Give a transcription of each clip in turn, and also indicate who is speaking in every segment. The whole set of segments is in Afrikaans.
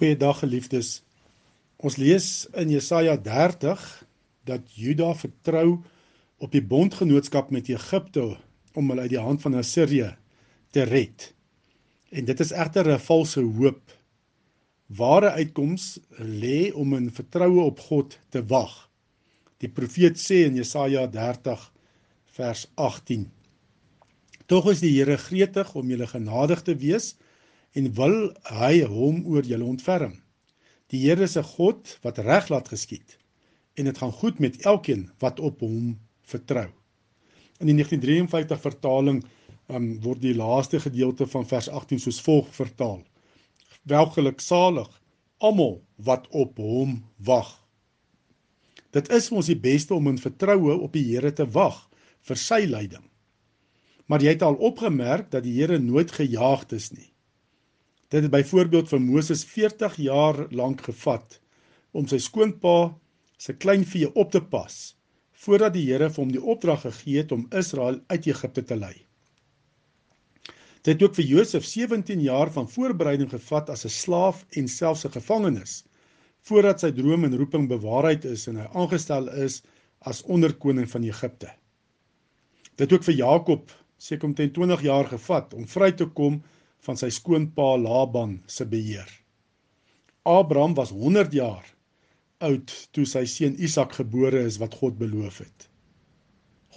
Speaker 1: Goeiedag geliefdes. Ons lees in Jesaja 30 dat Juda vertrou op die bondgenootskap met Egipte om hulle uit die hand van Assirië te red. En dit is egter 'n valse hoop. Ware uitkoms lê om in vertroue op God te wag. Die profeet sê in Jesaja 30 vers 18: Tog is die Here gretig om julle genadig te wees en wil hy hom oor julle ontferm. Die Here is 'n God wat reg laat geskied en dit gaan goed met elkeen wat op hom vertrou. In die 1953 vertaling um, word die laaste gedeelte van vers 18 soos volg vertaal: Welgeluksalig almal wat op hom wag. Dit is ons die beste om in vertroue op die Here te wag vir sy leiding. Maar jy het al opgemerk dat die Here nooit gejaagd is nie. Dit het byvoorbeeld vir Moses 40 jaar lank gevat om sy skoonpa se kleinvee op te pas voordat die Here vir hom die opdrag gegee het om Israel uit Egipte te lei. Dit het ook vir Josef 17 jaar van voorbereiding gevat as 'n slaaf en selfs 'n gevangenes voordat sy droom en roeping bewaarheid is en hy aangestel is as onderkoning van Egipte. Dit het ook vir Jakob omtrent 20 jaar gevat om vry te kom van sy skoonpa Laban se beheer. Abraham was 100 jaar oud toe sy seun Isak gebore is wat God beloof het.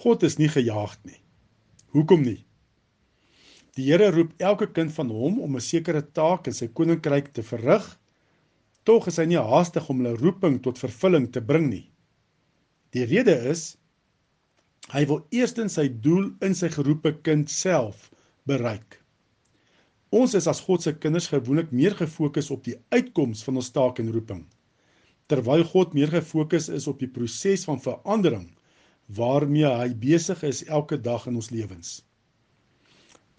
Speaker 1: God is nie gejaagd nie. Hoekom nie? Die Here roep elke kind van hom om 'n sekere taak in sy koninkryk te verrig. Tog is hy nie haastig om hulle roeping tot vervulling te bring nie. Die rede is hy wil eerstens sy doel in sy geroepe kind self bereik. Ons is as God se kinders gewoonlik meer gefokus op die uitkoms van ons taak en roeping, terwyl God meer gefokus is op die proses van verandering waarmee hy besig is elke dag in ons lewens.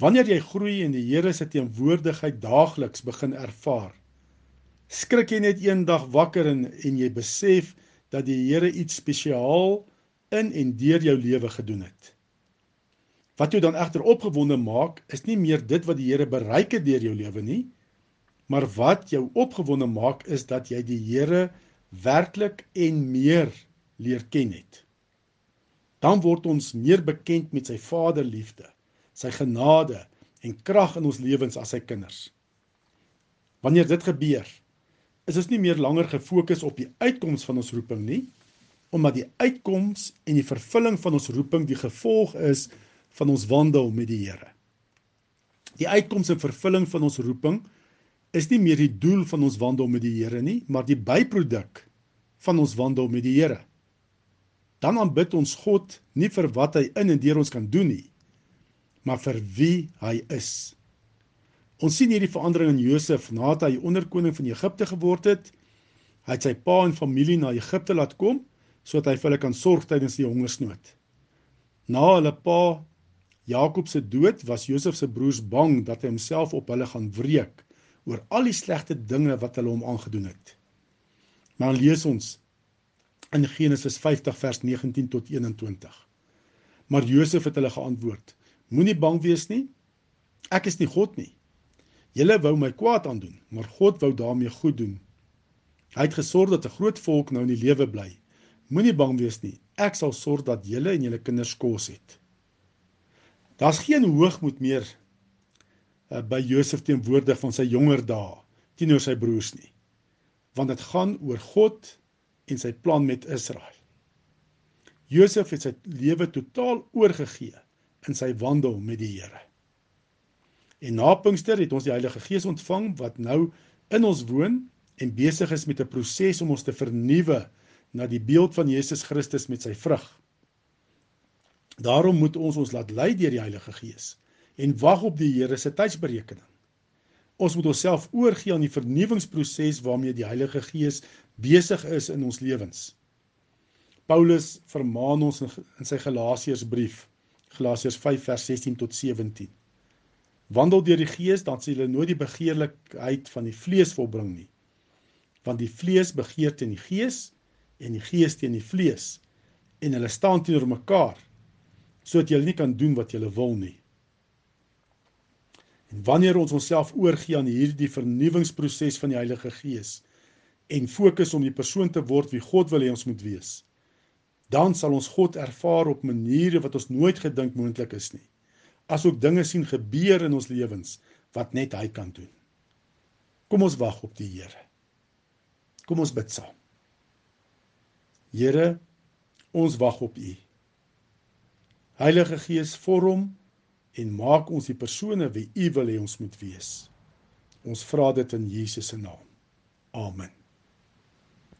Speaker 1: Wanneer jy groei en die Here se teenwoordigheid daagliks begin ervaar, skrik jy net eendag wakker en en jy besef dat die Here iets spesiaal in en deur jou lewe gedoen het. Wat jou dan egter opgewonde maak, is nie meer dit wat die Here bereik het deur jou lewe nie, maar wat jou opgewonde maak is dat jy die Here werklik en meer leer ken het. Dan word ons meer bekend met sy Vaderliefde, sy genade en krag in ons lewens as sy kinders. Wanneer dit gebeur, is ons nie meer langer gefokus op die uitkoms van ons roeping nie, omdat die uitkoms en die vervulling van ons roeping die gevolg is van ons wandel met die Here. Die uitkoms en vervulling van ons roeping is nie meer die doel van ons wandel met die Here nie, maar die byproduk van ons wandel met die Here. Dan aanbid ons God nie vir wat hy in en deur ons kan doen nie, maar vir wie hy is. Ons sien hierdie verandering in Josef nadat hy onderkoning van Egipte geword het. Hy het sy pa en familie na Egipte laat kom sodat hy vir hulle kan sorg tydens die hongersnood. Na hulle pa Jakob se dood was Josef se broers bang dat hy homself op hulle gaan wreek oor al die slegte dinge wat hulle hom aangedoen het. Maar lees ons in Genesis 50 vers 19 tot 21. Maar Josef het hulle geantwoord: Moenie bang wees nie. Ek is nie God nie. Julle wou my kwaad aandoen, maar God wou daarmee goed doen. Hy het gesorg dat 'n groot volk nou in die lewe bly. Moenie bang wees nie. Ek sal sorg dat julle en julle kinders kos het. Daar's geen hoogmoed meer uh, by Josef teenwoordig van sy jonger dae teenoor sy broers nie. Want dit gaan oor God en sy plan met Israel. Josef het sy lewe totaal oorgegee in sy wandel met die Here. En na Pinkster het ons die Heilige Gees ontvang wat nou in ons woon en besig is met 'n proses om ons te vernuwe na die beeld van Jesus Christus met sy vrug. Daarom moet ons ons laat lei deur die Heilige Gees en wag op die Here se tydsberekening. Ons moet onsself oorgee aan die vernuwingsproses waarmee die Heilige Gees besig is in ons lewens. Paulus vermaan ons in sy Galasiërsbrief, Galasiërs 5 vers 16 tot 17. Wandel deur die Gees, dan sal jy nooit die begeerlikheid van die vlees volbring nie. Want die vlees begeer teen die Gees en die Gees teen die vlees en hulle staan teenoor mekaar sodat jy nie kan doen wat jy wil nie. En wanneer ons onsself oorgee aan hierdie vernuwingsproses van die Heilige Gees en fokus om die persoon te word wie God wil hê ons moet wees, dan sal ons God ervaar op maniere wat ons nooit gedink moontlik is nie. Asook dinge sien gebeur in ons lewens wat net hy kan doen. Kom ons wag op die Here. Kom ons bid saam. Here, ons wag op U. Heilige Gees, vorm en maak ons die persone wie U wil hê ons moet wees. Ons vra dit in Jesus se naam. Amen.